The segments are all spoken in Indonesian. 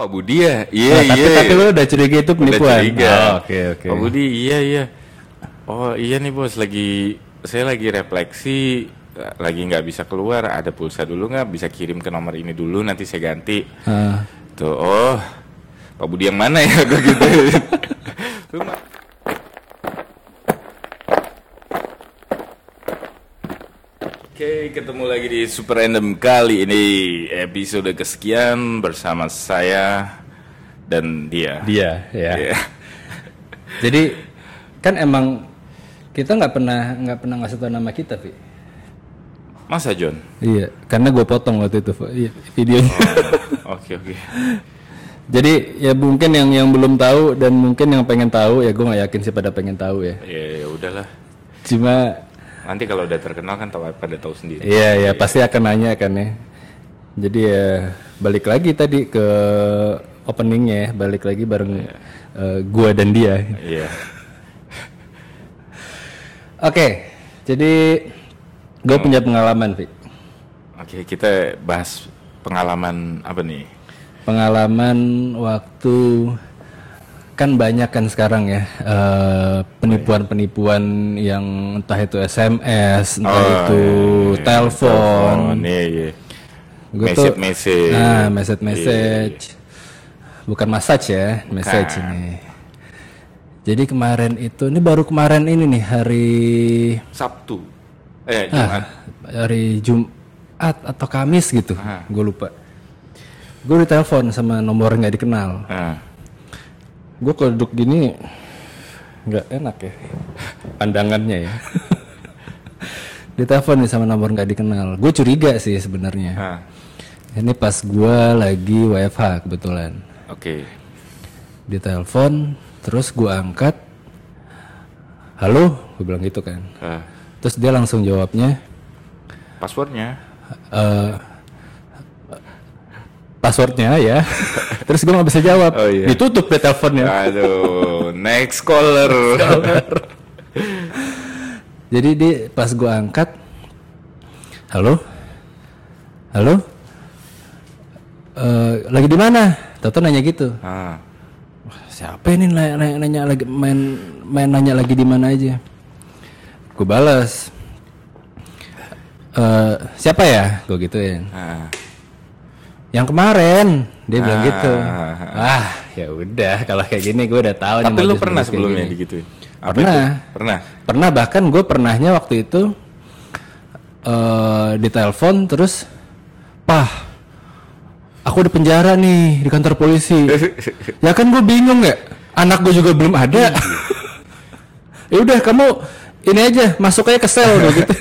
Pak Budi ya? Iya, Nah, tapi iya. tapi lu udah curiga itu Udah penipuan. curiga. Oh, Oke oke. Pak Budi, iya, iya. Oh, iya nih bos, lagi saya lagi refleksi, lagi nggak bisa keluar. Ada pulsa dulu nggak? Bisa kirim ke nomor ini dulu, nanti saya ganti. Ah. Tuh, oh, Pak Budi yang mana ya? Gue gitu. Lu ma- Oke, ketemu lagi di Super Random kali ini episode kesekian bersama saya dan dia. Dia ya. Iya. Jadi kan emang kita nggak pernah nggak pernah ngasih tahu nama kita, Vi. Masa John? Iya, karena gue potong waktu itu iya, videonya. Oke oke. Jadi ya mungkin yang yang belum tahu dan mungkin yang pengen tahu ya gue nggak yakin sih pada pengen tahu ya. Ya, ya udahlah. Cuma Nanti kalau udah terkenal kan tahu pada tahu sendiri. iya ya pasti akan nanya kan ya. Jadi ya balik lagi tadi ke openingnya ya, balik lagi bareng eh, gua dan dia. Iya. Oke, jadi gue punya pengalaman, Vi. Oke, kita bahas pengalaman apa nih? Pengalaman waktu kan banyak kan sekarang ya eh, penipuan-penipuan yang entah itu SMS, entah Oh, itu iya, telepon. Iya, iya. Gua tuh- Message-message. Nah, message-message. Bukan massage ya, message Bukan. ini. Jadi kemarin itu, ini baru kemarin ini nih hari Sabtu. Eh, ah, Jumat. hari Jumat atau Kamis gitu, Ah. gue lupa. Gue ditelepon sama nomor nggak dikenal. Gue kalau duduk gini nggak enak ya, pandangannya ya. ditelepon nih sama nomor nggak dikenal. Gue curiga sih sebenarnya. nah, Ini pas gue lagi WFH kebetulan. oke. ditelepon terus gua angkat halo gue bilang gitu kan Ah, terus dia langsung jawabnya passwordnya? eh passwordnya ya. Terus gue nggak bisa jawab. Oh, iya. ditutup deh teleponnya. Aduh, next caller. jadi dia pas gua angkat halo? Halo? Eh, lagi di mana? Toto nanya gitu. Ah, siapa ini nanya, nanya, nanya lagi main main nanya lagi di mana aja? Gue balas. "Eh, siapa ya? Gue gituin. Ah. Yang kemarin dia bilang Ah. gitu ah ya udah kalau kayak gini gue udah tahu Tapi lu pernah sebelumnya digituin? Apa Pernah. itu? Pernah. pernah bahkan gue pernahnya waktu itu eh ditelepon terus pah aku di penjara nih di kantor polisi ya kan gue bingung ya anak gue juga belum ada ya udah kamu ini aja masuk aja ke sel gitu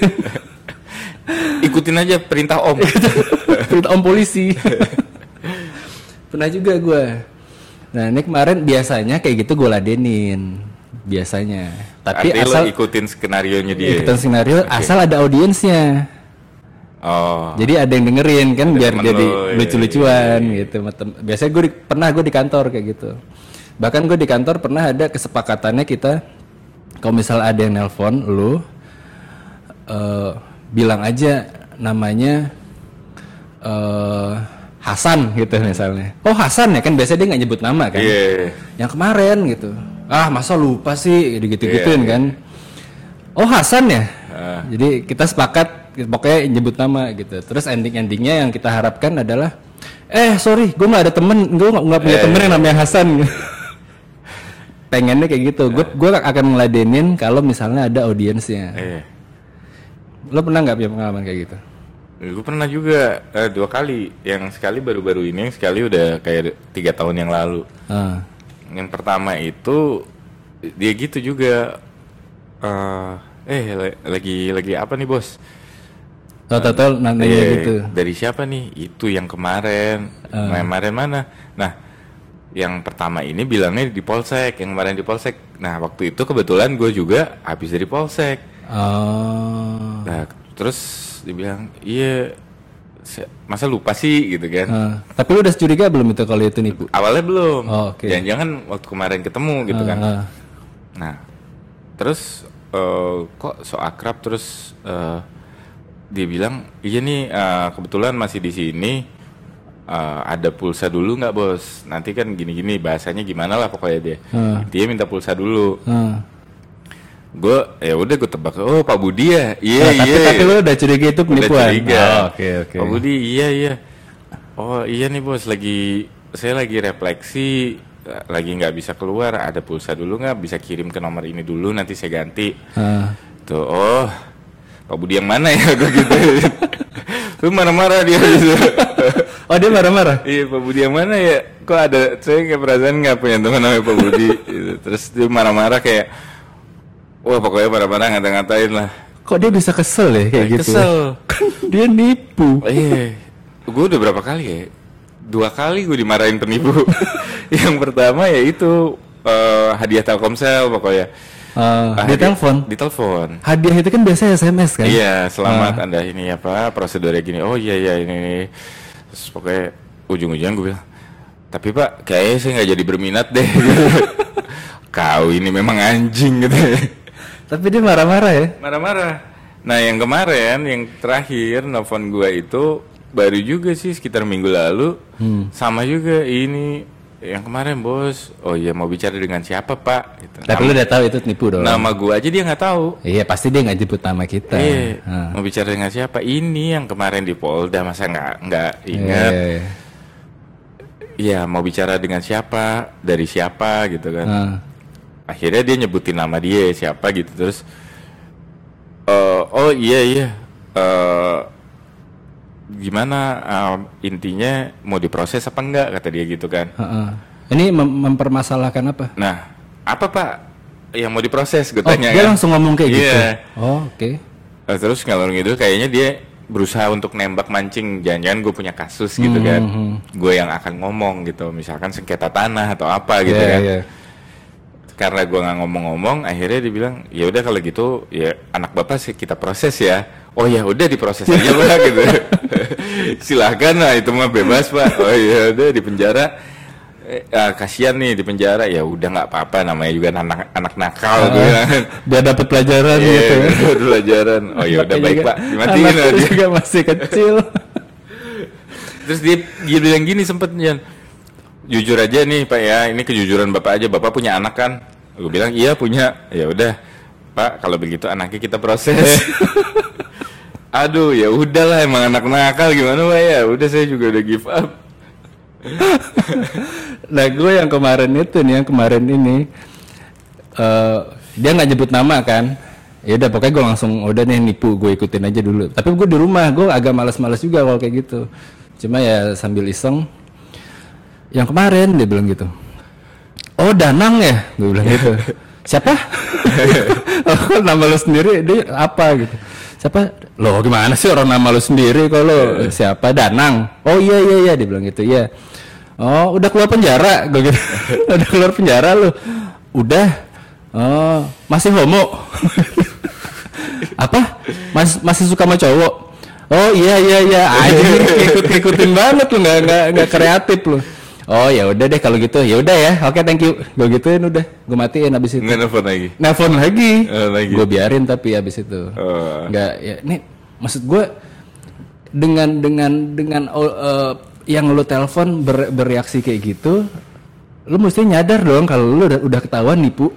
Ikutin aja perintah Om. perintah om polisi. Pernah juga gue nah ini kemarin biasanya kayak gitu gue ladenin biasanya. Tapi Artinya asal lo ikutin skenario nya dia. ikutan skenario asal ada audiensnya. Oh. jadi ada yang dengerin kan biar temen jadi lo, iya, lucu-lucuan gitu. Sama tem- biasanya gue di- pernah gue di kantor kayak gitu. Bahkan gue di kantor pernah ada kesepakatannya kita kalau misal ada yang nelpon lu eh, bilang aja namanya eh Hasan gitu misalnya. Oh Hasan ya? Kan biasanya dia nggak nyebut nama kan? Iya. yang kemarin gitu. Ah masa lupa sih? Gitu gituin Iya, kan? Oh Hasan ya? Ah. jadi kita sepakat pokoknya nyebut nama gitu. Terus ending endingnya yang kita harapkan adalah eh sorry gue nggak ada temen. Gue nggak punya Eh. temen yang namanya Hasan. Pengennya kayak gitu. Gue gue akan ngeladenin kalau misalnya ada audiensnya. Iya. Lo pernah nggak punya pengalaman kayak gitu Gue pernah juga eh, dua kali. Yang sekali baru-baru ini, yang sekali udah kayak tiga tahun yang lalu. ah Yang pertama itu dia gitu juga. eh eh la- lagi lagi apa nih bos? oh total nanya Iya, gitu Dari siapa nih? Itu yang kemarin. Nah, Kemarin mana? Nah, yang pertama ini bilangnya di polsek, yang kemarin di polsek. Nah, waktu itu kebetulan gue juga habis dari polsek. Oh Nah, terus dibilang, iya, masa lupa sih gitu kan? Ah, tapi lu udah curiga belum itu kalau itu nipu Awalnya belum. Oh, oke. Jangan-jangan waktu kemarin ketemu gitu kan. Ah, Nah, terus eh, kok so akrab terus eh, dia bilang iya nih eh, kebetulan masih di sini "Eh, ada pulsa dulu nggak bos? Nanti kan gini-gini bahasanya gimana lah pokoknya dia. Dia minta pulsa dulu. Hmm. Gue ya udah gue tebak, oh Pak Budi ya, iya Nah, tapi iya. tapi lu udah curiga itu penipuan. curiga. Oh, Oke oke. Pak Budi iya iya. Oh iya nih bos lagi saya lagi refleksi lagi nggak bisa keluar ada pulsa dulu nggak bisa kirim ke nomor ini dulu nanti saya ganti. Ah. Tuh oh Pak Budi yang mana ya gue gitu. Lu marah-marah dia gitu. Oh dia marah-marah. iya Pak Budi yang mana ya? Kok ada saya kayak perasaan nggak punya teman namanya Pak Budi. gitu. Terus dia marah-marah kayak Wah pokoknya marah-marah ngata-ngatain lah. Kok dia bisa kesel ya kayak gitu? Kesel. Kan dia nipu. Oh, iya, gue udah berapa kali ya? Dua kali gue dimarahin penipu. yang pertama ya itu eh, hadiah Telkomsel pokoknya. Ah, dia hadiah- telepon. Di telepon. Hadiah itu kan biasanya SMS kan? Iya, selamat anda ini apa prosedurnya gini. Oh iya iya ini. ini. Terus pokoknya ujung-ujungnya gue bilang, tapi pak kayaknya saya nggak jadi berminat deh. Kau ini memang anjing gitu. Tapi dia marah-marah ya. Marah-marah. Nah yang kemarin, yang terakhir nelfon gua itu baru juga sih sekitar minggu lalu. Sama juga ini yang kemarin bos. Oh iya mau bicara dengan siapa pak? Gitu. Tapi lu udah tahu itu nipu dong. Nama gua aja dia nggak tahu. Iya pasti dia nggak jemput nama kita. Iya, Ah. mau bicara dengan siapa? Ini yang kemarin di Polda masa nggak nggak ingat? Iya, iya, Iya, mau bicara dengan siapa? Dari siapa gitu kan? Ah. Akhirnya dia nyebutin nama dia siapa gitu terus eh, oh iya iya eh, gimana eh, intinya mau diproses apa enggak kata dia gitu kan Heeh. Ini mem- mempermasalahkan apa? nah apa pak yang mau diproses gue Oh, tanya dia kan langsung ngomong kayak gitu. Iya. Oh, oke. Eh, terus ngalor ngidul kayaknya dia berusaha untuk nembak mancing jangan-jangan gue punya kasus gitu Hmm, kan gue yang akan ngomong gitu misalkan sengketa tanah atau apa gitu Iya, kan iya. Karena gua nggak ngomong-ngomong akhirnya dia bilang ya udah kalau gitu ya anak bapak sih kita proses ya. Oh ya udah diproses aja pak gitu. Silahkan lah itu mah bebas pak. Oh ya udah di penjara. Eh, ah, kasihan nih di penjara. Ya udah nggak apa-apa namanya juga anak anak nakal gue bilang. Dia dapat pelajaran Iya, gitu ya. pelajaran. Oh ya udah Anaknya baik juga- pak. Dimatiin dia. juga masih kecil. terus dia dia bilang gini sempet Jan. Jujur aja nih pak ya. Ini kejujuran bapak aja. Bapak punya anak kan gue bilang iya punya. Ya udah pak kalau begitu anaknya kita proses. Aduh ya udahlah emang anak nakal gimana pak? Ya udah saya juga udah give up. Nah gue yang kemarin itu nih yang kemarin ini eh dia nggak nyebut nama kan? Ya udah pokoknya gue langsung udah nih nipu gue ikutin aja dulu. Tapi gue di rumah gue agak malas-malas juga kalau kayak gitu. Cuma ya sambil iseng. Yang kemarin dia bilang gitu oh danang ya? Gue bilang gitu. Siapa? Oh, nama lo sendiri dia apa gitu? Siapa? Lo gimana sih orang nama lo sendiri kalau siapa? Danang. Oh iya iya iya dia bilang gitu iya. Oh udah keluar penjara? Gue gitu. Udah keluar penjara lo udah. Oh masih homo? Apa? Masih masih suka sama cowok? Oh iya iya iya. Aja ikut ikutin banget lu nggak nggak nggak kreatif lu oh ya udah deh kalau gitu. Ya udah ya. Oke thank you. Gue gituin udah. Gue matiin abis itu. Nggak nelfon lagi? Nelfon lagi. Oh, lagi. gue biarin tapi abis itu. Oh. nggak ya ini maksud gue dengan dengan dengan eh, yang lu telepon ber- bereaksi kayak gitu lu mesti nyadar dong kalau lu udah, udah ketahuan nipu.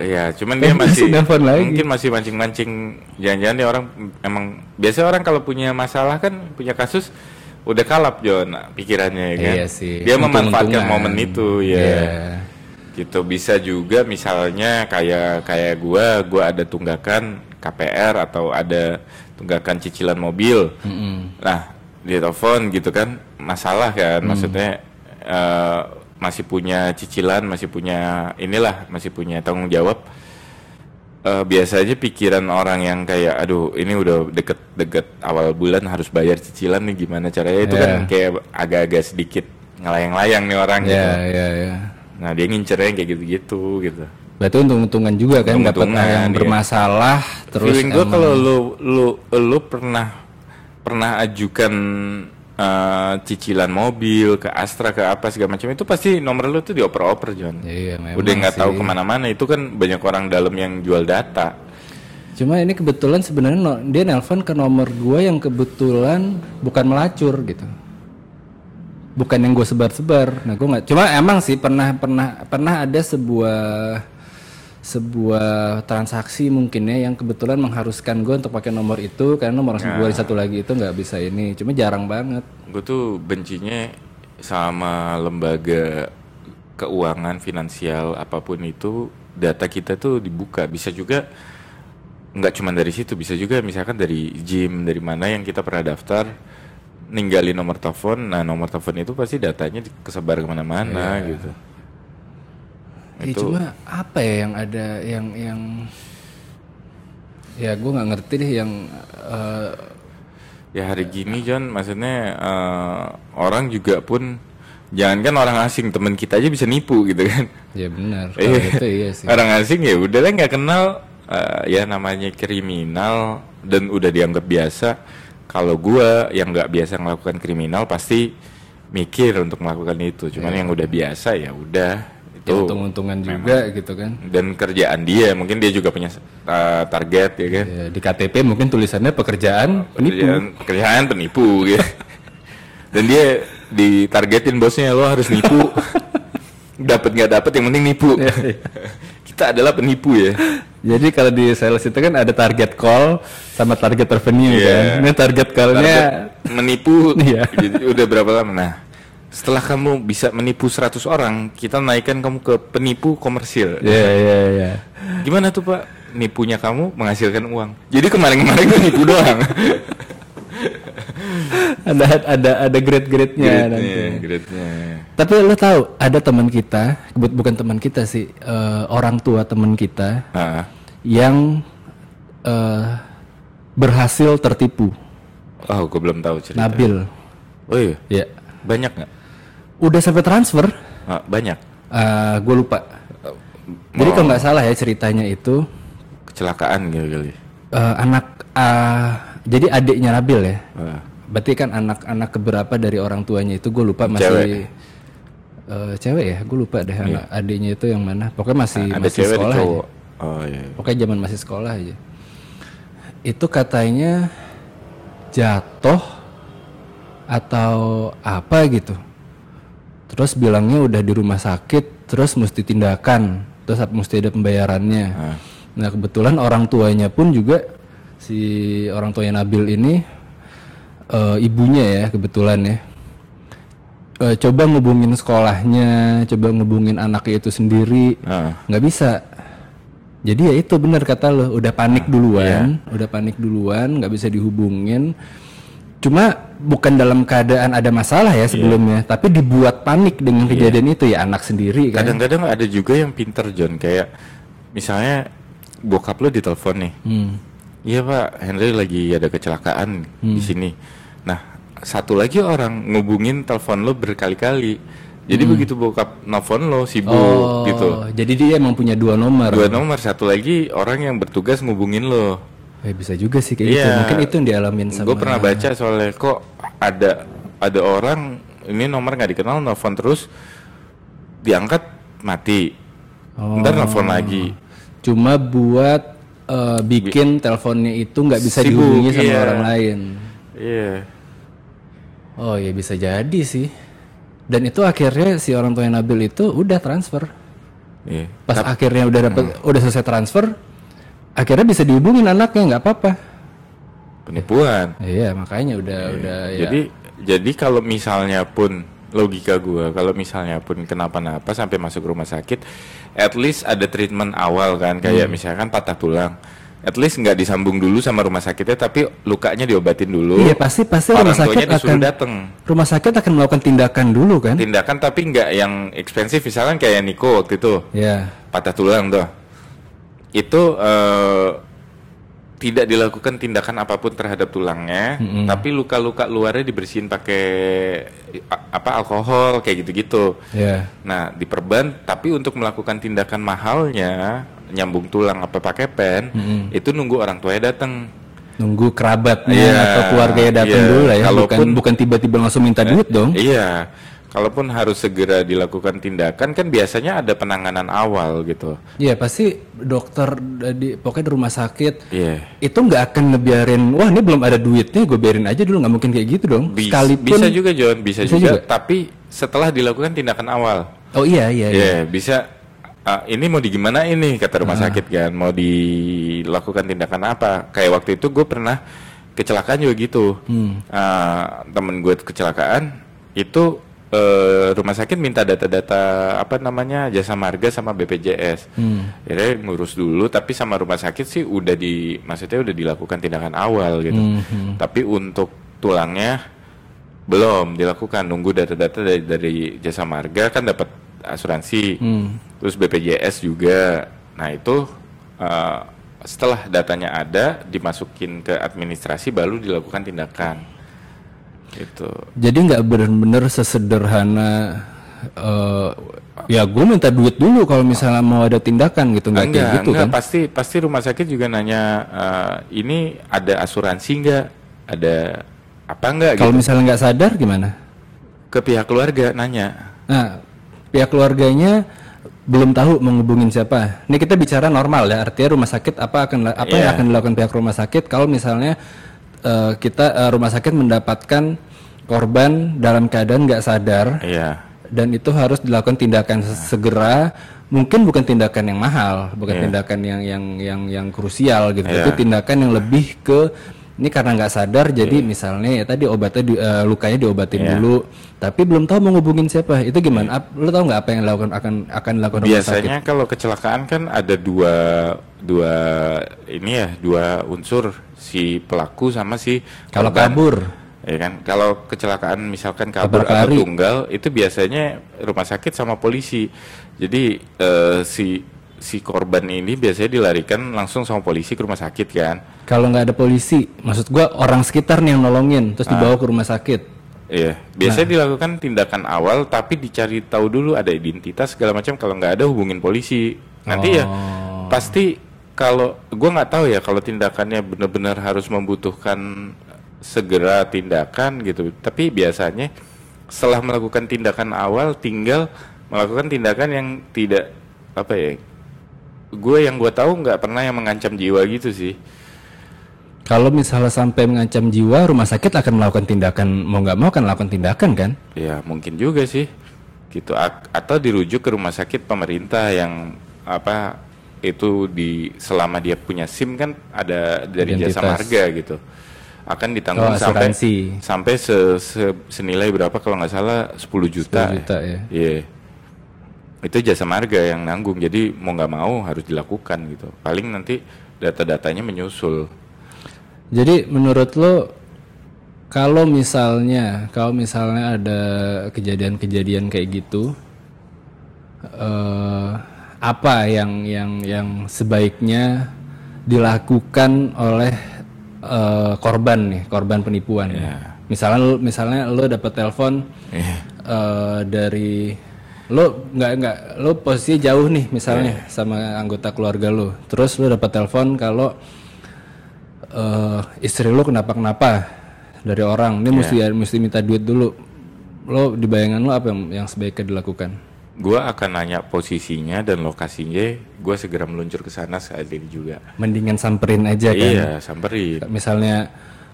Iya, cuman dia masih lagi. mungkin masih mancing-mancing. Jangan-jangan dia orang emang biasa orang kalau punya masalah kan punya kasus udah kalap John pikirannya ya kan. Iya sih. Dia memanfaatkan momen itu ya. Iya. Gitu bisa juga misalnya kayak kayak gua gua ada tunggakan KPR atau ada tunggakan cicilan mobil. Nah, dia telepon gitu kan masalah kan Mm. maksudnya eh, masih punya cicilan, masih punya inilah, masih punya tanggung jawab. Eh, biasa aja pikiran orang yang kayak aduh ini udah deket-deket awal bulan harus bayar cicilan nih gimana caranya itu Iya. kan kayak agak-agak sedikit ngelayang-layang nih orang gitu. ya ya ya Nah dia ngincernya kayak gitu-gitu gitu. berarti untung-untungan juga kan dapat yang iya. bermasalah terus Feeling gue kalau lu lu lu pernah pernah ajukan eh, cicilan mobil ke Astra ke apa segala macam itu pasti nomor lu tuh dioper-oper John. Iya, memang Udah nggak tahu ke mana-mana itu kan banyak orang dalam yang jual data. Cuma ini kebetulan sebenarnya no- dia nelpon ke nomor gua yang kebetulan bukan melacur gitu. bukan yang gue sebar-sebar. Nah gue nggak. Cuma emang sih pernah pernah pernah ada sebuah sebuah transaksi mungkin ya yang kebetulan mengharuskan gue untuk pakai nomor itu karena nomor gue di satu lagi itu nggak bisa ini. Cuma jarang banget. gue tuh bencinya sama lembaga keuangan finansial apa pun itu data kita tuh dibuka bisa juga nggak cuma dari situ bisa juga misalkan dari gym dari mana yang kita pernah daftar ninggalin nomor telepon nah nomor telepon itu pasti datanya kesebar ke mana-mana gitu Ya, Itu- cuma apa ya yang ada yang yang ya gue nggak ngerti deh yang eh, ya hari gini John maksudnya eh, orang juga pun jangankan orang asing teman kita aja bisa nipu gitu kan ya benar Iya. itu iya sih. Orang asing ya udah lah nggak kenal eh, ya namanya kriminal dan udah dianggap biasa. Kalau gua yang nggak biasa melakukan kriminal pasti mikir untuk melakukan itu. Cuman yang udah biasa ya udah Ya, itu untung-untungan juga gitu kan. dan kerjaan dia mungkin dia juga punya eh, target ya kan. Ya, di KTP mungkin tulisannya pekerjaan penipu. Pekerjaan, pekerjaan penipu gitu. Dan dia ditargetin bosnya lo harus nipu. dapat nggak dapat yang penting nipu. Kita adalah penipu ya. Jadi kalau di sales itu kan ada target call sama target revenue Iya. kan. Ini target callnya Target menipu jadi udah berapa lama nah setelah kamu bisa menipu 100 orang kita naikkan kamu ke penipu komersil. Ya ya ya. gimana tuh pak? Nipunya kamu menghasilkan uang. Jadi kemarin-kemarin gue nipu doang. Ada ada ada grade-grade-nya nanti. grade-nya. Tapi lo tahu ada teman kita, bukan teman kita sih, eh, orang tua teman kita nah, yang eh, berhasil tertipu. oh gue belum tahu cerita. Nabil, oh iya? Ya, banyak nggak udah sampai transfer. Ah, banyak gue lupa. Jadi kalau nggak salah ya ceritanya itu kecelakaan gitu kali eh, anak, ah, jadi adiknya Nabil ya. Ah, Berarti kan anak-anak keberapa dari orang tuanya itu gue lupa masih Cewek. eh, cewek ya, gue lupa deh anak adiknya itu yang mana. Pokoknya masih ada masih cewek sekolah. aja. cowok oh iya Pokoknya zaman masih sekolah aja. Itu katanya jatuh atau apa gitu. Terus bilangnya udah di rumah sakit, terus mesti tindakan, terus mesti ada pembayarannya. Ah. Nah kebetulan orang tuanya pun juga si orang tuanya Nabil ini eh, ibunya ya kebetulan ya. Eh, coba ngubungin sekolahnya, coba ngubungin anaknya itu sendiri, Ah. nggak bisa. Jadi ya itu benar kata lo, udah panik Iya. duluan, udah panik duluan, nggak bisa dihubungin. Cuma bukan dalam keadaan ada masalah Iya. ya sebelumnya, tapi dibuat panik dengan kejadian itu ya anak sendiri kan. kadang-kadang ada juga yang pinter John kayak misalnya bokap lo ditelepon nih Hmm. Iya pak, Henry lagi ada kecelakaan di sini. Nah, satu lagi orang ngubungin telepon lo berkali-kali. Jadi begitu bokap nelfon lo sibuk Oh, gitu. jadi dia emang punya dua nomor. Dua nomor, satu lagi orang yang bertugas ngubungin lo. Eh, bisa juga sih kayak gitu. Iya. Mungkin itu yang dialamin sama. Gue pernah baca soalnya kok ada ada orang ini nomor nggak dikenal nelfon terus diangkat mati. Oh. Ntar nelfon lagi. Cuma buat eh, bikin teleponnya itu nggak bisa Sibuk, dihubungi sama iya. orang lain. Iya. Oh ya bisa jadi sih. Dan itu akhirnya si orang tua Nabil itu udah transfer. Iya. Pas akhirnya udah dapat udah selesai transfer, akhirnya bisa dihubungin anaknya nggak apa-apa. Penipuan. Iya makanya udah udah ya. Jadi jadi kalau misalnya pun logika gua kalau misalnya pun kenapa-napa sampai masuk rumah sakit, at least ada treatment awal kan kayak Hmm. misalkan patah tulang. At least nggak disambung dulu sama rumah sakitnya tapi lukanya diobatin dulu. Iya pasti pasti Orang rumah sakit akan dateng. rumah sakit akan melakukan tindakan dulu kan? Tindakan tapi nggak yang ekspensif misalkan kayak Niko waktu itu Ya. patah tulang tuh. Itu eh, tidak dilakukan tindakan apa pun terhadap tulangnya, tapi luka-luka luarnya dibersihin pakai apa alkohol kayak gitu-gitu. Ya. Nah, diperban tapi untuk melakukan tindakan mahalnya nyambung tulang apa pakai pen, itu nunggu orang tuanya datang. Nunggu kerabatnya Iya, atau keluarganya datang iya. dulu lah ya. Bukan Kalaupun- bukan tiba-tiba langsung minta duit dong. Iya. Kalaupun harus segera dilakukan tindakan kan biasanya ada penanganan awal gitu. Iya pasti dokter eh, di pokoknya di rumah sakit Iya. itu nggak akan ngebiarin wah ini belum ada duitnya gue biarin aja dulu nggak mungkin kayak gitu dong Bis- sekalipun bisa juga John, bisa, Bisa juga, juga. tapi setelah dilakukan tindakan awal. oh iya iya, Iya, iya. bisa ah, ini mau digimana ini kata rumah Ah. sakit kan, mau dilakukan tindakan apa? Kayak waktu itu gue pernah kecelakaan juga gitu. Hmm. Ah, temen gue kecelakaan itu eh, rumah sakit minta data-data apa namanya jasa marga sama BPJS. Hmm. Jadi ngurus dulu, tapi sama rumah sakit sih udah di, maksudnya udah dilakukan tindakan awal gitu. Hmm, Tapi untuk tulangnya belum dilakukan, nunggu data-data dari, dari jasa marga kan dapat asuransi, Hmm. terus BPJS juga. Nah itu eh, setelah datanya ada, dimasukin ke administrasi, baru dilakukan tindakan. Gitu. jadi nggak bener-bener sesederhana eh, ya gue minta duit dulu kalau misalnya mau ada tindakan gitu nggak kayak gitu enggak, kan pasti pasti rumah sakit juga nanya eh, ini ada asuransi enggak? Ada apa enggak kalau gitu. misalnya nggak sadar gimana Ke pihak keluarga nanya. Nah, pihak keluarganya belum tahu menghubungin siapa. Ini kita bicara normal ya, artinya rumah sakit apa akan apa yang Iya. akan dilakukan pihak rumah sakit kalau misalnya eh, kita eh, rumah sakit mendapatkan korban dalam keadaan nggak sadar Iya. dan itu harus dilakukan tindakan segera. Mungkin bukan tindakan yang mahal, bukan Iya. tindakan yang yang yang yang krusial gitu. Iya. Itu tindakan yang lebih ke ini karena nggak sadar jadi Iya. misalnya ya tadi obatnya di- eh, lukanya diobatin Iya. dulu tapi belum tahu mau ngubungin siapa itu gimana Ap- lu tahu nggak apa yang dilakukan akan akan dilakukan Biasanya kalau kecelakaan kan ada dua dua ini ya dua unsur si pelaku sama si kalau korban. kabur Ya kan, kalau kecelakaan misalkan kabur atau tunggal itu biasanya rumah sakit sama polisi. Jadi eh, si si korban ini biasanya dilarikan langsung sama polisi ke rumah sakit kan. kalau nggak ada polisi maksud gua orang sekitar nih yang nolongin terus dibawa ke rumah sakit Iya, biasanya Nah. dilakukan tindakan awal tapi dicari tahu dulu ada identitas segala macam. Kalau nggak ada hubungin polisi. Nanti ya Oh. pasti kalau gua nggak tahu ya kalau tindakannya benar-benar harus membutuhkan segera tindakan gitu. Tapi biasanya setelah melakukan tindakan awal tinggal melakukan tindakan yang tidak apa ya? Gue yang gue tahu nggak pernah yang mengancam jiwa gitu sih. kalau misalnya sampai mengancam jiwa rumah sakit akan melakukan tindakan mau nggak mau akan melakukan tindakan kan Ya mungkin juga sih gitu A- atau dirujuk ke rumah sakit pemerintah yang apa itu di selama dia punya SIM kan ada dari jasa Identitas. marga gitu akan ditanggung Oh, sampai asuransi. sampai se- se- senilai berapa kalau nggak salah 10 juta 10 juta ya Iya. Itu jasa marga yang nanggung. Jadi mau nggak mau harus dilakukan gitu. Paling nanti data-datanya menyusul. Jadi menurut lo kalau misalnya kalau misalnya ada kejadian-kejadian kayak gitu eh apa yang yang yang sebaiknya dilakukan oleh eh, korban nih, korban penipuan. Misalnya lo misalnya lo dapat telepon Iya. eh, dari lo nggak nggak lo posisi jauh nih misalnya sama anggota keluarga lo. Terus lo dapat telepon kalau eh, istri lo kenapa kenapa dari orang. Ini mesti mesti minta duit dulu. Lo di bayangan lo apa yang, yang sebaiknya dilakukan? Gua akan nanya posisinya dan lokasinya. Gua segera meluncur ke sana saat ini juga. mendingan samperin aja kan? Iya, samperin. misalnya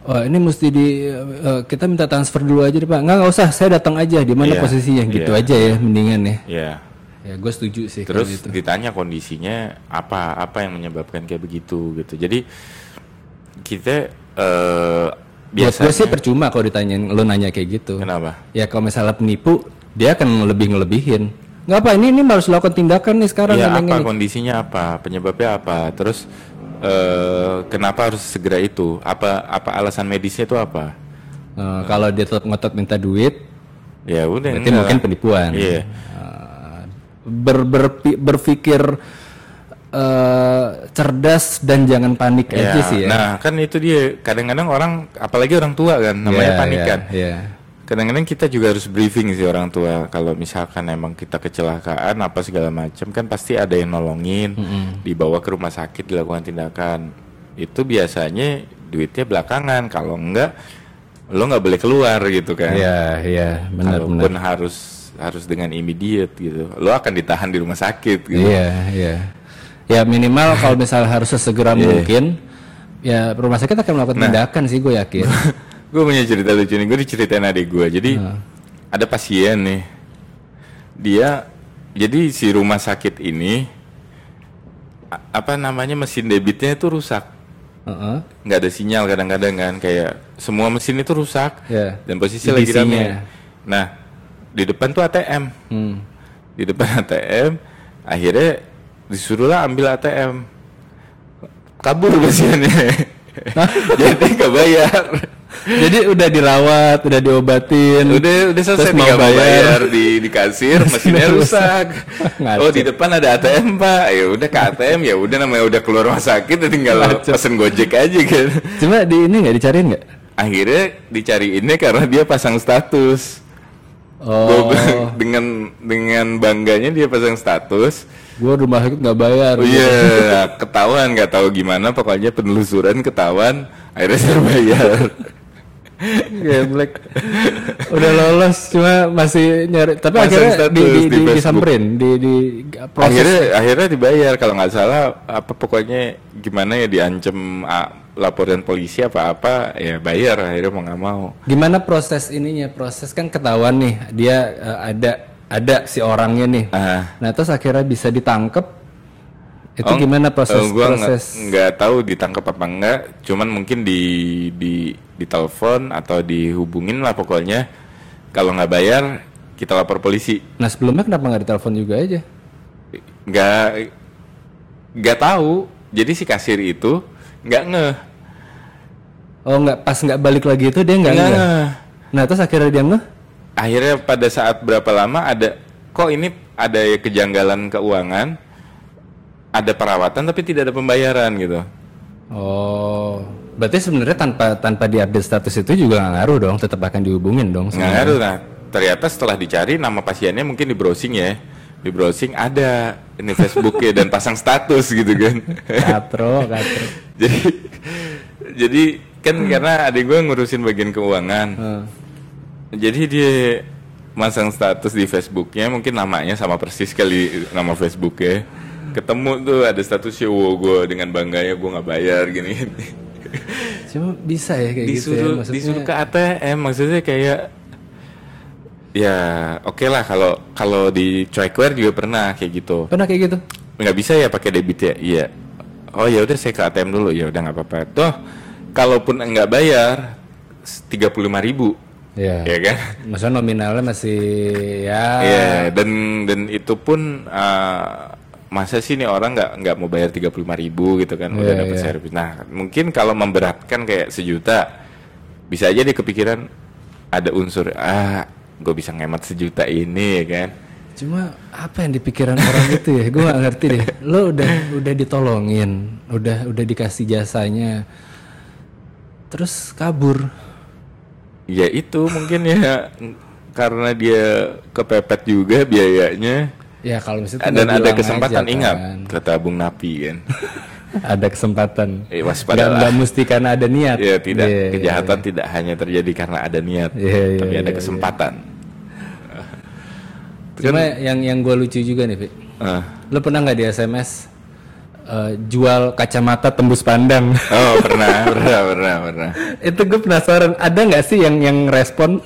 oh ini mesti di eh, kita minta transfer dulu aja deh pak nggak nggak usah saya datang aja di mana Iya, posisinya gitu iya. aja ya mendingan ya Iya. ya gue setuju sih Terus gitu. ditanya kondisinya apa, apa yang menyebabkan kayak begitu gitu. Jadi kita eh Buat gue biasanya sih percuma kalau ditanyain lo nanya kayak gitu. kenapa? Ya kalau misalnya penipu, dia akan lebih ngelebihin. Nggak apa, ini ini harus lakukan tindakan nih sekarang. Ini, apa ini. kondisinya apa penyebabnya apa terus eh kenapa harus segera itu apa apa alasan medisnya itu apa Eh, kalau dia tetap ngotot minta duit, ya udah berarti enggak. mungkin penipuan. iya Eh, ber, berpi- berpikir eh, cerdas dan jangan panik Ya, aja sih ya. nah kan itu dia kadang-kadang orang apalagi orang tua kan namanya Iya, panik iya, kan iya. Kadang-kadang kita juga harus briefing sih orang tua kalau misalkan emang kita kecelakaan apa segala macam kan pasti ada yang nolongin dibawa ke rumah sakit dilakukan tindakan itu biasanya duitnya belakangan kalau enggak lo nggak boleh keluar gitu kan Iya, iya, benar benar. Harus harus dengan immediate gitu lo akan ditahan di rumah sakit gitu Iya, iya. Ya minimal kalau misal harus sesegera Iya. mungkin ya rumah sakit akan melakukan Nah. tindakan sih gue yakin. gue punya cerita lucu nih gue diceritain adik gue jadi Hmm. ada pasien nih. Dia jadi si rumah sakit ini apa namanya mesin debitnya itu rusak. Nggak ada sinyal kadang-kadang kan kayak semua mesin itu rusak. Ya. dan posisi lagi rame. nah di depan tuh ATM Hmm. di depan ATM akhirnya disuruhlah ambil ATM kabur pasiennya. Jadi nggak bayar Jadi udah dirawat, udah diobatin. udah udah selesai Terus mau bayar. bayar di di kasir mesinnya rusak Ngaco. oh di depan ada ATM pak ya udah ke ATM ya udah namanya udah keluar rumah sakit tinggal Ngaco. pesen gojek aja kan Cuma di ini nggak dicariin nggak? akhirnya dicariinnya karena dia pasang status Oh, Gua- dengan dengan bangganya dia pasang status gue rumah sakit nggak bayar. oh iya ketahuan nggak tahu gimana pokoknya penelusuran ketahuan akhirnya saya bayar. Geblek. Udah lolos cuma masih nyari tapi Pasang akhirnya di, di, di di, disamperin di di proses. Akhirnya akhirnya dibayar kalau nggak salah apa pokoknya gimana ya diancam laporan polisi apa apa ya bayar akhirnya mau nggak mau. Gimana proses ininya? Proses kan ketahuan nih dia eh, ada ada si orangnya nih. Ah. Nah terus akhirnya bisa ditangkap itu Oh, gimana proses eh, gua proses? nggak tahu ditangkap apa enggak. Cuman mungkin di di ditelepon atau dihubungin lah pokoknya. Kalau nggak bayar kita lapor polisi. Nah sebelumnya kenapa nggak ditelepon juga aja? Nggak nggak tahu. Jadi si kasir itu nggak ngeh. Oh nggak pas nggak balik lagi itu dia nggak ngeh. nah terus akhirnya dia ngeh akhirnya pada saat berapa lama ada kok ini ada kejanggalan keuangan ada perawatan tapi tidak ada pembayaran gitu? Oh berarti sebenarnya tanpa tanpa diupdate status itu juga nggak ngaruh dong tetap akan dihubungin dong nggak ngaruh nah ternyata setelah dicari nama pasiennya mungkin di browsing ya di browsing ada ini Facebooknya dan pasang status gitu kan. Katro katro. Jadi jadi kan karena adik gue ngurusin bagian keuangan Hmm. Jadi dia masang status di Facebooknya mungkin namanya sama persis kali nama Facebooknya. Ketemu tuh ada statusnya wow gue dengan bangganya gue nggak bayar gini. Cuma bisa ya kayak gitu ya disuruh maksudnya. disuruh ke ATM maksudnya kayak ya oke lah kalau kalau di Triceware juga pernah kayak gitu. Pernah kayak gitu? Nggak bisa ya pakai debit ya? Iya. Oh ya udah saya ke ATM dulu ya udah nggak apa-apa. Toh kalaupun nggak bayar tiga puluh lima ribu ya ya kan maksudnya nominalnya masih ya Iya dan dan itu pun uh, masa sih nih orang nggak nggak mau bayar tiga puluh ribu gitu kan udah Iya, dapat iya. servis nah mungkin kalau memberatkan kayak sejuta bisa aja dia kepikiran ada unsur ah gue bisa ngemat sejuta ini ya kan Cuma apa yang dipikiran orang itu ya? Gue gak ngerti deh. Lo udah udah ditolongin, udah udah dikasih jasanya, terus kabur. Ya itu mungkin ya karena dia kepepet juga biayanya Ya kalau misalnya dan ada kesempatan aja, ingat kan. kata Bung Napi kan ada kesempatan. Eh, Gak, waspadalah. nggak mesti karena ada niat. ya tidak Iya, iya, kejahatan tidak hanya terjadi karena ada niat Iya, iya, tapi ada iya, kesempatan Cuma yang yang gue lucu juga nih, Vi. Ah. Lo pernah nggak di SMS eh, jual kacamata tembus pandang? Oh pernah, pernah, pernah, pernah. itu gue penasaran. Ada nggak sih yang yang respon?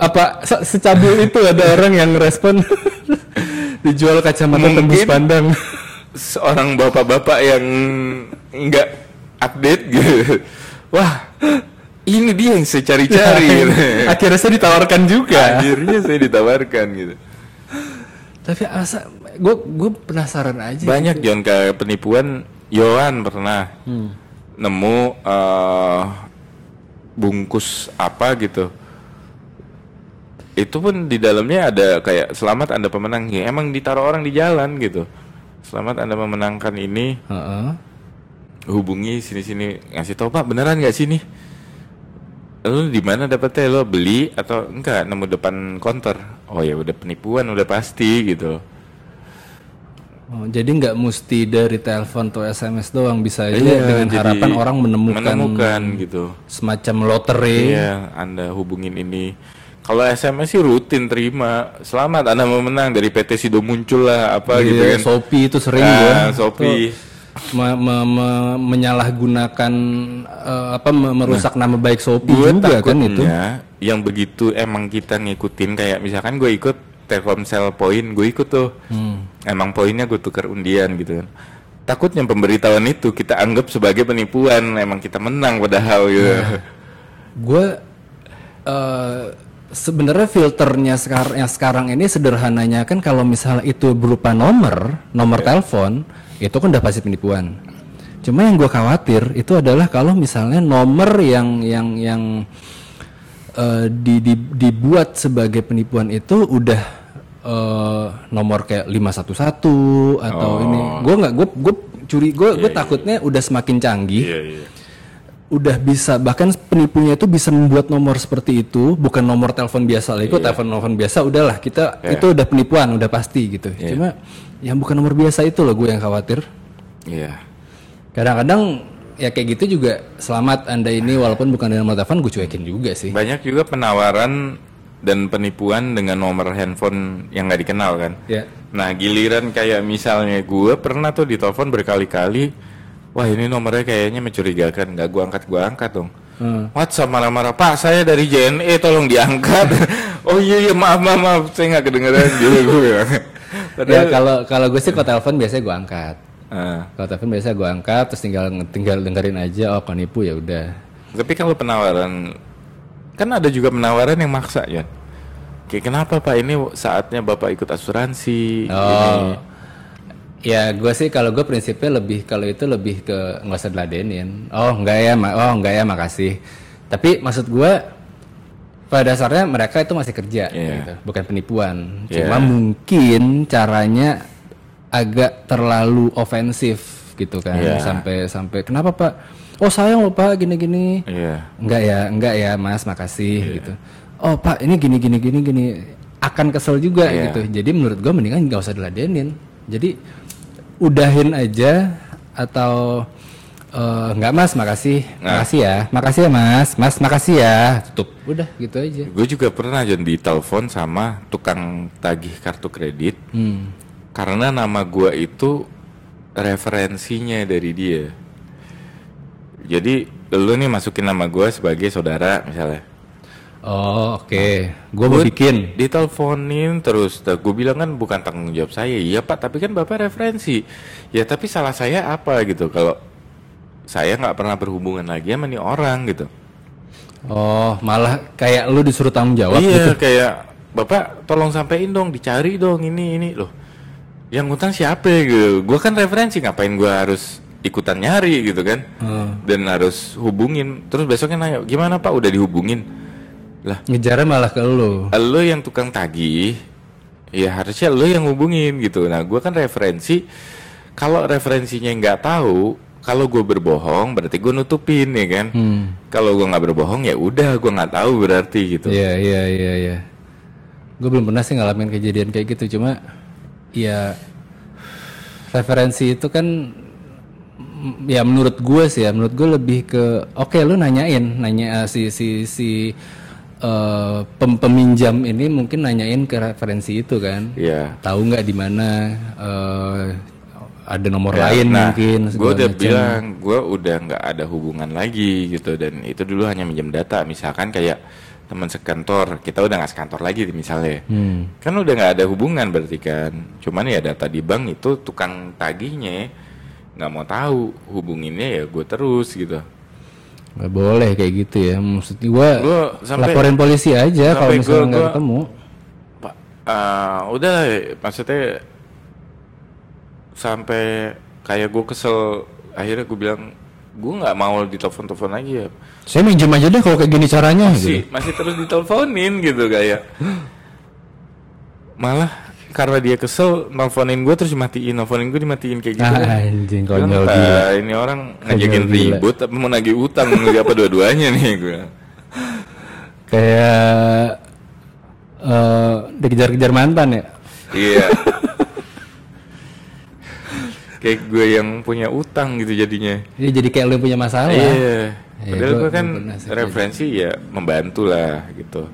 Apa se- secabul itu ada orang yang respon dijual kacamata tembus pandang? Seorang bapak-bapak yang nggak update gitu. Wah, ini dia yang saya cari-cari. gitu. Akhirnya saya ditawarkan juga. Akhirnya saya ditawarkan gitu. Tapi asa gue gue penasaran aja. Banyak John kayak penipuan. Yohan pernah nemu eh, bungkus apa gitu. Itu pun di dalamnya ada kayak selamat anda pemenang. Ya, emang ditaruh orang di jalan gitu. Selamat anda memenangkan ini. Heeh. hubungi sini-sini ngasih tau pak beneran nggak sini lu di mana dapetnya lo beli atau enggak nemu depan konter oh ya udah penipuan udah pasti gitu Oh, jadi nggak mesti dari telepon atau SMS doang bisa aja Iya, dengan jadi harapan orang menemukan, menemukan gitu. semacam lotre. Iya, Anda hubungin ini. Kalau SMS sih rutin terima. Selamat Anda memenang dari PT Sido muncul lah apa gitu Iya, kan. Shopee itu sering Ah, gua. Shopee. Me- me- me- menyalahgunakan eh, apa me- merusak nama baik Shopee juga kan itu. yang begitu emang kita ngikutin kayak misalkan gue ikut Telkomsel poin, gue ikut tuh. Hmm. Emang poinnya gue tukar undian gitu kan. Takutnya pemberitahuan itu kita anggap sebagai penipuan, emang kita menang padahal gitu. Gue eh, sebenarnya filternya sekarang yang sekarang ini sederhananya kan kalau misalnya itu berupa nomor, nomor telepon, itu kan udah pasti penipuan. Cuma yang gue khawatir itu adalah kalau misalnya nomor yang yang yang eh, di, di- dibuat sebagai penipuan itu udah eh, nomor kayak 511 atau ini. Gue nggak gue gue curi gue gue takutnya udah semakin canggih. Iya, iya. udah bisa bahkan penipunya itu bisa membuat nomor seperti itu bukan nomor telepon biasa lah. Itu telepon telepon biasa udahlah kita itu udah penipuan udah pasti gitu. Cuma yang bukan nomor biasa itu loh gue yang khawatir. Iya. kadang-kadang ya kayak gitu juga selamat anda ini walaupun bukan dari nomor telepon gue cuekin juga sih. Banyak juga penawaran dan penipuan dengan nomor handphone yang nggak dikenal kan. ya Nah giliran kayak misalnya gue pernah tuh ditelepon berkali-kali, wah ini nomornya kayaknya mencurigakan, nggak gue angkat gue angkat dong. Hmm. WhatsApp marah-marah, Pak saya dari JNE tolong diangkat. oh iya iya maaf maaf, maaf. saya nggak kedengeran juga gue. ya Padahal, kalau kalau gue sih kalau telepon biasanya gue angkat Ah, kalau telepon biasanya gue angkat terus tinggal tinggal dengerin aja oh penipu ya udah tapi kalau penawaran, kan ada juga penawaran yang maksa ya. Kayak kenapa Pak ini saatnya Bapak ikut asuransi? Oh. ini. Ya gue sih kalau gue prinsipnya lebih kalau itu lebih ke nggak usah diladenin. Oh enggak ya, ma- oh enggak ya makasih. Tapi maksud gue pada dasarnya mereka itu masih kerja, Iya. gitu. bukan penipuan. Iya. Cuma mungkin caranya agak terlalu ofensif gitu kan, Iya. sampai sampai kenapa pak? Oh sayang loh pak gini-gini. Iya. Enggak ya, enggak ya Mas, makasih gitu. Oh Pak, ini gini gini gini gini akan kesel juga Iya. gitu. Jadi menurut gua mendingan nggak usah diladenin. Jadi udahin aja atau eh, enggak Mas, makasih, Nah. makasih ya, makasih ya Mas, Mas makasih ya, tutup. Udah gitu aja. Gue juga pernah jadi ditelepon sama tukang tagih kartu kredit Hmm. karena nama gue itu referensinya dari dia. Jadi lu nih masukin nama gue sebagai saudara misalnya. Oh oke, gua mau Gua bikin. Diteleponin terus, gue bilang kan bukan tanggung jawab saya. Iya pak, tapi kan bapak referensi. Ya tapi salah saya apa gitu kalau saya nggak pernah berhubungan lagi sama nih orang gitu. Oh malah kayak lu disuruh tanggung jawab iya gitu. kayak bapak tolong sampein dong dicari dong ini ini loh yang ngutang siapa gitu gue kan referensi ngapain gue harus ikutan nyari gitu kan. Hmm. dan harus hubungin. Terus besoknya nanya gimana pak? Udah dihubungin? Lah. Ngejarnya malah ke lu. lo yang tukang tagih. Ya harusnya lo yang hubungin gitu. Nah gue kan referensi. Kalau referensinya nggak tahu kalau gue berbohong berarti gue nutupin ya kan? Hmm. kalau gue nggak berbohong ya udah gue nggak tahu berarti gitu. Iya iya iya iya. Gue belum pernah sih ngalamin kejadian kayak gitu. Cuma ya referensi itu kan ya menurut gue sih ya menurut gue lebih ke oke lu nanyain nanya eh, si si si pem- peminjam ini mungkin nanyain ke referensi itu kan Iya. tahu nggak di mana eh, ada nomor Ya, lain nah, mungkin gue udah macam. bilang gue udah nggak ada hubungan lagi gitu dan itu dulu hanya minjem data misalkan kayak teman sekantor kita udah nggak sekantor lagi misalnya Hmm. kan udah nggak ada hubungan berarti kan cuman ya data di bank itu tukang tagihnya nggak mau tahu hubunginnya ya gue terus gitu. Nggak boleh kayak gitu ya. Maksud gue laporin polisi aja kalau misalnya nggak ketemu. Pak eh, udah lah, maksudnya sampai kayak gue kesel akhirnya gue bilang gue nggak mau ditelepon-telepon lagi ya. Saya minjem aja deh kalau kayak gini caranya masih gitu. masih terus diteleponin gitu kayak. Malah karena dia kesel nelfonin gue terus dimatiin. Nelfonin gue dimatiin kayak gitu. Kan. Ah, anjing konyol gila. ini orang ngajakin ribut tapi mau nagih utang? Apa dua-duanya nih gue Kayak eh dikejar-kejar mantan ya. iya. Kayak gue yang punya utang gitu jadinya. Ini jadi kayak lu yang punya masalah. iya. Iya, padahal gue kan referensi ya membantu lah gitu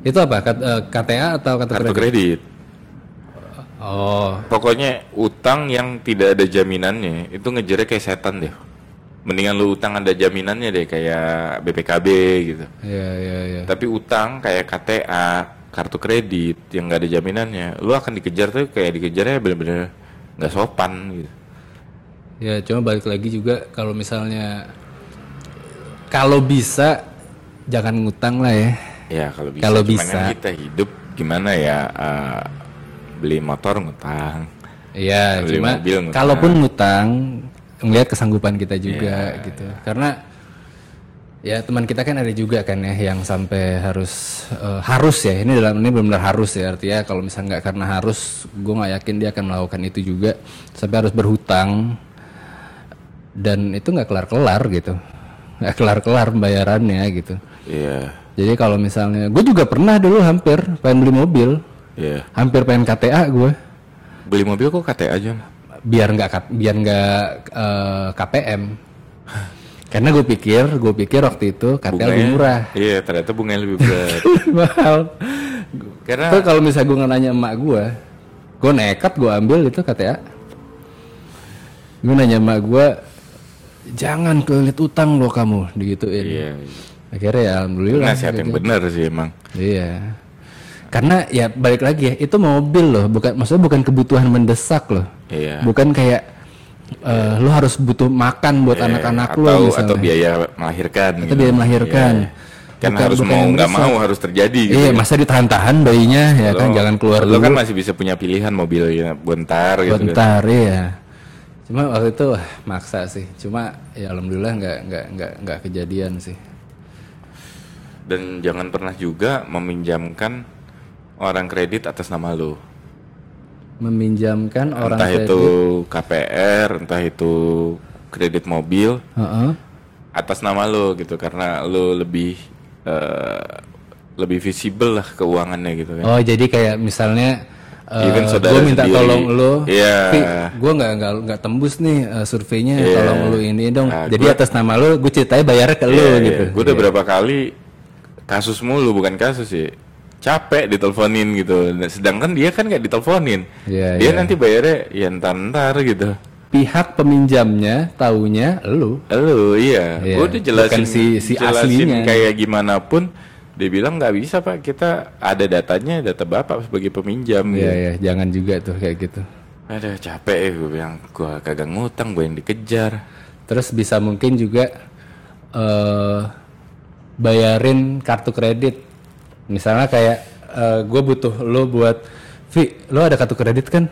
Itu apa? Kat- eh, KTA atau kartu kartu kredit? kredit Oh, pokoknya utang yang tidak ada jaminannya itu ngejarnya kayak setan deh mendingan lu utang ada jaminannya deh kayak BPKB gitu iya iya iya. Tapi utang kayak KTA, kartu kredit yang nggak ada jaminannya, lu akan dikejar tuh kayak dikejarnya bener-bener nggak sopan gitu. Ya cuma balik lagi juga kalau misalnya kalau bisa jangan ngutang lah ya. Ya kalau bisa. Kalau bisa. kan kita hidup gimana ya? eh, beli motor ngutang. Iya, Beli cuma mobil ngutang. kalaupun ngutang ngelihat kesanggupan kita juga Iya. gitu. Karena ya teman kita kan ada juga kan ya yang sampai harus eh, harus ya ini dalam ini benar-benar harus ya artinya kalau misalnya nggak karena harus gue nggak yakin dia akan melakukan itu juga sampai harus berhutang dan itu nggak kelar-kelar gitu nggak kelar-kelar pembayarannya gitu Iya, jadi kalau misalnya gue juga pernah dulu hampir pengen beli mobil. Iya. hampir pengen KTA gue Beli mobil kok KTA aja? biar nggak biar nggak eh, KPM karena gue pikir gue pikir waktu itu KTA lebih murah. Iya, ternyata bunganya lebih berat. mahal. Karena Tuh kalau misalnya gue nanya emak gue gue nekat gue ambil itu KTA gue nanya emak gue jangan kelit utang lo kamu digituin. Iya, akhirnya ya alhamdulillah nasihat yang benar sih emang. iya karena ya balik lagi ya itu mobil loh bukan maksudnya bukan kebutuhan mendesak loh Iya. bukan kayak eh, lu harus butuh makan buat anak-anak lu atau misalnya atau biaya melahirkan. atau gitu. biaya melahirkan Iya. Kan Bukan- harus bukan mau nggak mau harus terjadi. Gitu. iya masa ditahan-tahan bayinya ya kan Lo- jangan keluar lo dulu kan masih bisa punya pilihan mobilnya bentar gitu. kan. bentar iya cuma waktu itu wah, maksa sih cuma ya alhamdulillah nggak nggak nggak nggak kejadian sih Dan jangan pernah juga meminjamkan orang kredit atas nama lo. meminjamkan orang entah kredit itu KPR, entah itu kredit mobil Heeh. atas nama lo gitu karena lo lebih eh, lebih visible lah keuangannya gitu kan. Oh jadi kayak misalnya Even saudara gue minta sendiri. tolong lo, Iya. gue nggak nggak nggak tembus nih eh, surveinya, Iya. tolong lo ini dong. Nah, jadi gua- atas nama lo, gue ceritanya bayarnya ke lo Iya, gitu. Gue udah berapa kali kasus mulu bukan kasus sih. Capek diteleponin gitu. Sedangkan dia kan nggak diteleponin. Iya, dia iya. nanti bayarnya ya ntar-ntar gitu. Pihak peminjamnya taunya lo. Halo, iya. Iya, Gue udah jelasin, bukan si- si jelasin aslinya. kayak gimana pun. Dia bilang nggak bisa pak, kita ada datanya, data bapak sebagai peminjam. Iya gitu. ya, jangan juga tuh kayak gitu. Ada capek ya gue bilang, gue kagak ngutang, gue yang dikejar. Terus bisa mungkin juga eh bayarin kartu kredit. Misalnya kayak gue butuh lo buat, Vi, lo ada kartu kredit kan?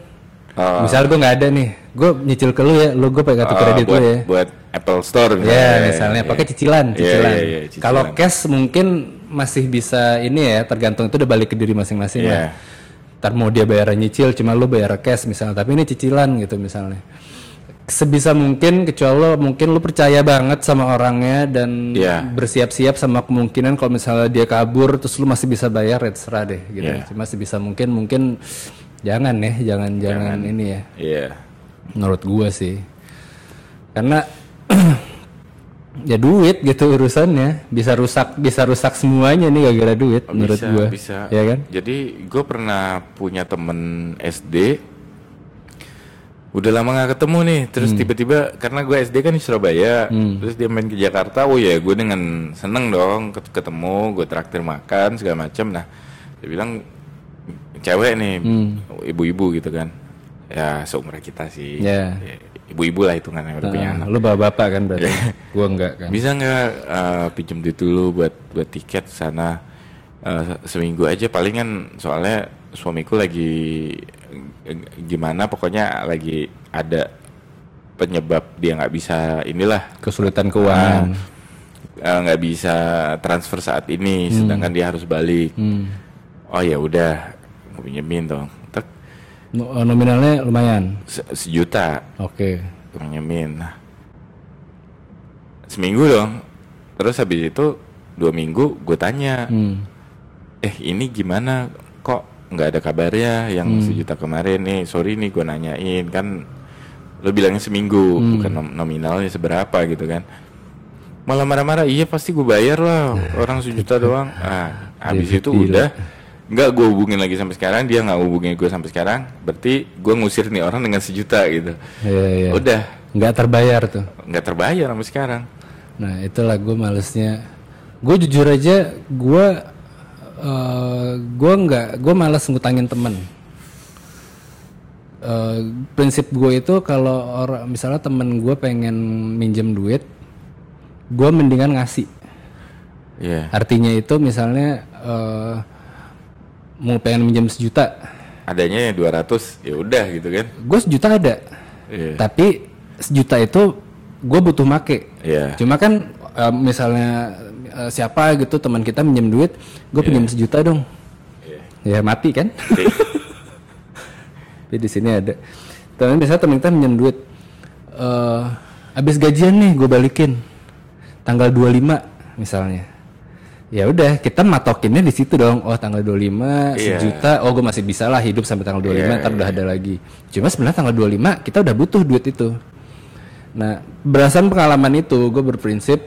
Oh. Misal gue nggak ada nih, gue nyicil ke lu ya, lu gue pakai kartu Ah, kredit buat, lu ya. buat Apple Store Ya misalnya pakai cicilan, Iya, cicilan. iya, iya, cicilan. Kalau cash mungkin masih bisa ini ya, tergantung itu udah balik ke diri masing-masing Iya. lah. Ntar mau dia bayar nyicil, cuma lu bayar cash misalnya, tapi ini cicilan gitu misalnya. Sebisa mungkin kecuali lo mungkin lu percaya banget sama orangnya dan Iya. bersiap-siap sama kemungkinan kalau misalnya dia kabur terus lu masih bisa bayar ya terserah deh gitu. Iya. Cuma sebisa mungkin mungkin jangan ya, jangan jangan, ini ya Iya. menurut gua sih karena ya duit gitu urusannya bisa rusak bisa rusak semuanya nih gara-gara duit menurut bisa, gua bisa. ya kan Jadi gue pernah punya temen SD. Udah lama nggak ketemu nih, terus Hmm. tiba-tiba karena gue SD kan di Surabaya, terus dia main ke Jakarta, oh ya gue dengan seneng dong ket- ketemu, gue traktir makan segala macam. Nah, dia bilang cewek nih, Hmm. ibu-ibu gitu kan, ya seumuran kita sih, Ya. Ya, ibu-ibu lah hitungannya udah punya anak. Nah, lu bawa bapak kan berarti gua enggak kan Bisa nggak uh, pinjem duit dulu buat buat tiket sana uh, seminggu aja palingan soalnya suamiku lagi eh, gimana pokoknya lagi ada penyebab dia nggak bisa inilah. Kesulitan keuangan. Uh, nggak bisa transfer saat ini sedangkan dia harus balik. Hmm. oh ya udah gue pinjemin dong. Tek, No- nominalnya lumayan? Se- sejuta. Oke. Gue pinjemin. Nah. Seminggu dong. Terus habis itu dua minggu gue tanya Hmm. eh ini gimana? Kok nggak ada kabarnya yang sejuta kemarin nih sorry nih gue nanyain kan lo bilangnya seminggu bukan nom- nominalnya seberapa gitu kan malah marah-marah iya pasti gue bayar lah orang sejuta doang ah habis itu Gila. udah nggak gue hubungin lagi sampai sekarang dia nggak hubungin gue sampai sekarang berarti gue ngusir nih orang dengan sejuta gitu Iya, iya. udah Nggak terbayar tuh. nggak terbayar sampai sekarang Nah itulah gue malesnya. Gue jujur aja, gue eh gue nggak, gue males ngutangin temen. Eh, prinsip gue itu kalau orang misalnya temen gue pengen minjem duit, gue mendingan ngasih. Iya Artinya itu misalnya eh mau pengen minjem sejuta, adanya yang 200 ya udah gitu kan gue sejuta ada, iya tapi sejuta itu gue butuh make. iya Cuma kan eh, misalnya eh, siapa gitu teman kita minjem duit, gue pinjam sejuta dong. Iya. Ya mati kan? Tapi di sini ada. Temen biasanya temen kita minjem duit. eh abis gajian nih gue balikin. Tanggal 25 misalnya. Ya udah, kita matokinnya di situ dong. Oh, tanggal 25 Iya. sejuta. Oh, gue masih bisa lah hidup sampai tanggal 25, Iya, ntar udah ada lagi. Cuma sebenarnya tanggal 25 kita udah butuh duit itu. Nah, berdasarkan pengalaman itu, gue berprinsip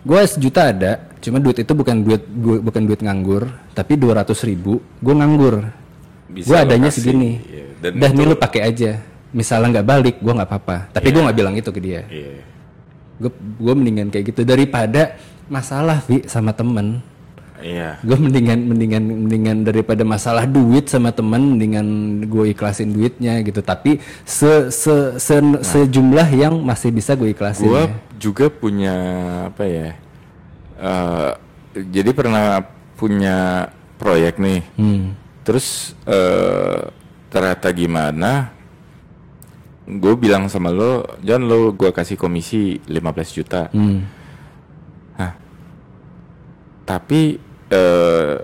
gue sejuta ada, cuma duit itu bukan duit gua- bukan duit nganggur, tapi 200 ribu gue nganggur. Gue adanya lokasi, segini. iya. Dan Dah nih lu pakai aja. Misalnya nggak balik, gue nggak apa-apa. Tapi gue nggak bilang itu ke dia. iya Gue gue mendingan kayak gitu daripada masalah Vi sama temen. Iya Gue mendingan mendingan mendingan daripada masalah duit sama temen, mendingan gue ikhlasin duitnya gitu. Tapi se, se, se- sejumlah yang masih bisa gue ikhlasin. Gua ya. juga punya apa ya? eh, jadi pernah punya proyek nih. Hmm. Terus eh ternyata gimana? Gue bilang sama lo, John lo gua kasih komisi 15 juta. Hmm. Tapi eh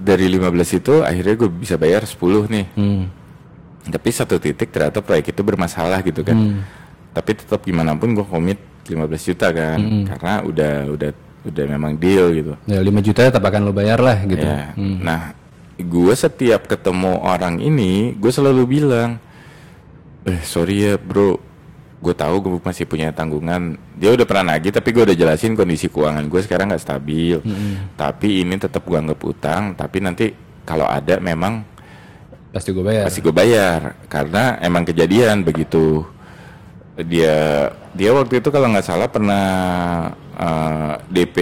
dari 15 itu akhirnya gue bisa bayar 10 nih. Hmm. Tapi satu titik ternyata proyek itu bermasalah gitu kan. Hmm. Tapi tetap gimana pun gue komit 15 juta kan. Karena udah udah udah memang deal gitu. Ya 5 juta tetap akan lo bayar lah gitu. Ya. Nah, gue setiap ketemu orang ini, gue selalu bilang, eh sorry ya bro, gue tahu gue masih punya tanggungan. Dia udah pernah nagih, tapi gue udah jelasin kondisi keuangan gue sekarang nggak stabil. Tapi ini tetap gue anggap utang. Tapi nanti kalau ada memang Pasti gue bayar. pasti gue bayar karena emang kejadian begitu dia dia waktu itu kalau nggak salah pernah eh, DP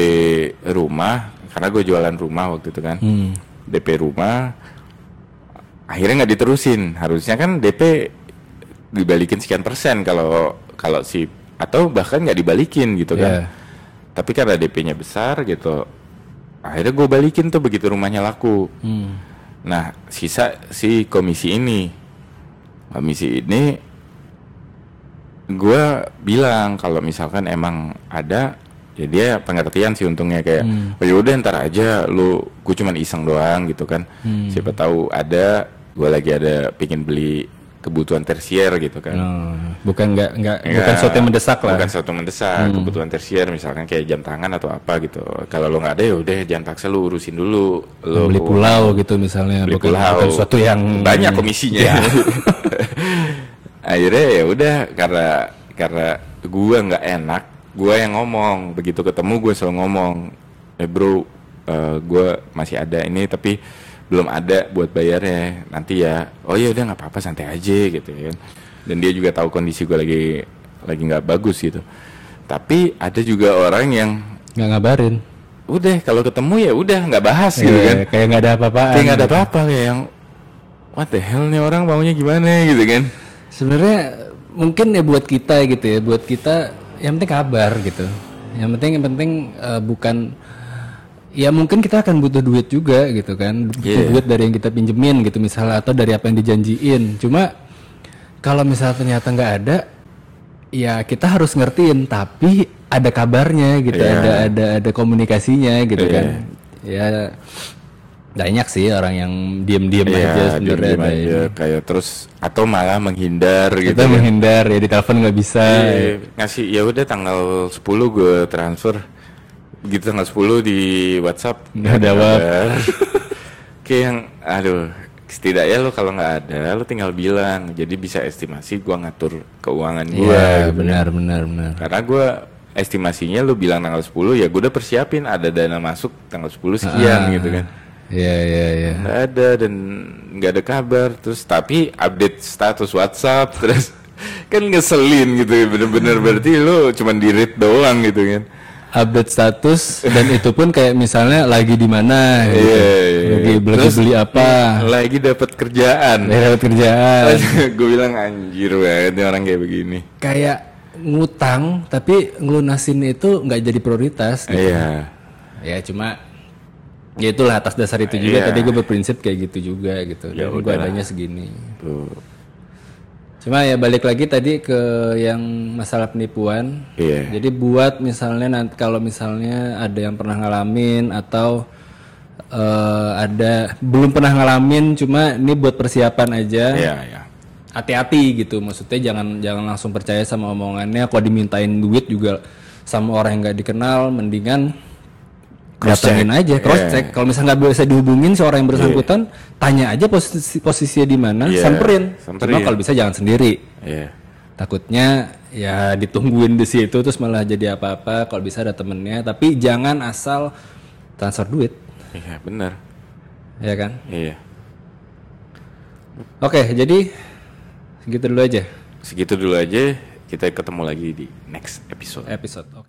rumah karena gue jualan rumah waktu itu kan Hmm. DP rumah akhirnya nggak diterusin harusnya kan DP dibalikin sekian persen kalau kalau si atau bahkan nggak dibalikin gitu kan. Tapi karena DP-nya besar gitu akhirnya gue balikin tuh begitu rumahnya laku. Hmm. Nah, sisa si komisi ini, komisi ini, gue bilang kalau misalkan emang ada, ya dia pengertian sih untungnya kayak, oh yaudah ntar aja, lu, gue cuman iseng doang gitu kan. Siapa tahu ada, gue lagi ada pingin beli kebutuhan tersier gitu kan. Oh, bukan nggak nggak Ya, bukan sesuatu yang mendesak lah. Bukan sesuatu mendesak, kebutuhan tersier misalkan kayak jam tangan atau apa gitu. Kalau lo nggak ada ya udah jangan paksa lu urusin dulu. Lo beli pulau gitu misalnya beli bukan, pulau. bukan sesuatu yang banyak komisinya. Ya. Akhirnya ya udah karena karena gua nggak enak, gua yang ngomong. Begitu ketemu gue selalu ngomong, eh bro, eh, gua masih ada ini tapi belum ada buat bayarnya nanti ya. Oh ya udah nggak apa-apa santai aja gitu ya. Dan dia juga tahu kondisi gue lagi lagi nggak bagus gitu. Tapi ada juga orang yang nggak ngabarin. udah kalau ketemu ya udah nggak bahas gitu Iya, kan Kayak nggak ada apa-apaan. kayak nggak ada apa-apa kayak yang what the hell nih orang maunya gimana gitu kan Sebenarnya mungkin ya buat kita gitu ya, buat kita yang penting kabar gitu. Yang penting yang penting eh, bukan ya mungkin kita akan butuh duit juga gitu kan. Butuh Iya. duit dari yang kita pinjemin gitu misalnya atau dari apa yang dijanjiin. Cuma kalau misalnya ternyata nggak ada ya kita harus ngertiin tapi ada kabarnya gitu, Iya. ada ada ada komunikasinya gitu Iya. kan. Ya banyak sih orang yang diem-diem aja Iya, sebenarnya ada aja, ini. kayak terus atau malah menghindar gitu kita kan. menghindar ya di telepon nggak bisa Iya, ngasih ya udah tanggal 10 gue transfer gitu tanggal 10 di WhatsApp Nggak ada kabar. kayak yang aduh setidaknya lo kalau nggak ada lo tinggal bilang jadi bisa estimasi gua ngatur keuangan gua Iya, gitu. benar benar benar. karena gua estimasinya lo bilang tanggal 10 ya gue udah persiapin ada dana masuk tanggal 10 sekian Ah. gitu kan Iya iya iya. nggak ada dan nggak ada kabar terus tapi update status WhatsApp terus kan ngeselin gitu bener-bener berarti lo cuman di read doang gitu kan Update status dan itu pun kayak misalnya lagi di mana gitu. Iya, iya. Lagi lagi Terus, beli apa? lagi dapat kerjaan Lagi dapat kerjaan. gue bilang anjir banget nih orang kayak begini kayak ngutang tapi ngelunasin itu nggak jadi prioritas gitu. iya Ya cuma ya itulah atas dasar itu juga Iya. tadi gue berprinsip kayak gitu juga gitu. Ya gue adanya segini. tuh Cuma ya balik lagi tadi ke yang masalah penipuan. iya Jadi buat misalnya nanti kalau misalnya ada yang pernah ngalamin atau eh, ada belum pernah ngalamin cuma ini buat persiapan aja. iya iya Hati-hati gitu. Maksudnya jangan jangan langsung percaya sama omongannya. Kalau dimintain duit juga sama orang yang nggak dikenal, mendingan Cross check. aja cross Iya. check. Kalau misalnya nggak bisa dihubungin seorang yang bersangkutan, tanya aja posisi posisinya di mana, Iya, samperin. samperin. Cuma kalau bisa jangan sendiri. Iya takutnya ya ditungguin di situ terus malah jadi apa-apa kalau bisa ada temennya. Tapi jangan asal transfer duit. Iya benar. Ya kan? Iya. Oke jadi segitu dulu aja. Segitu dulu aja. Kita ketemu lagi di next episode. Episode oke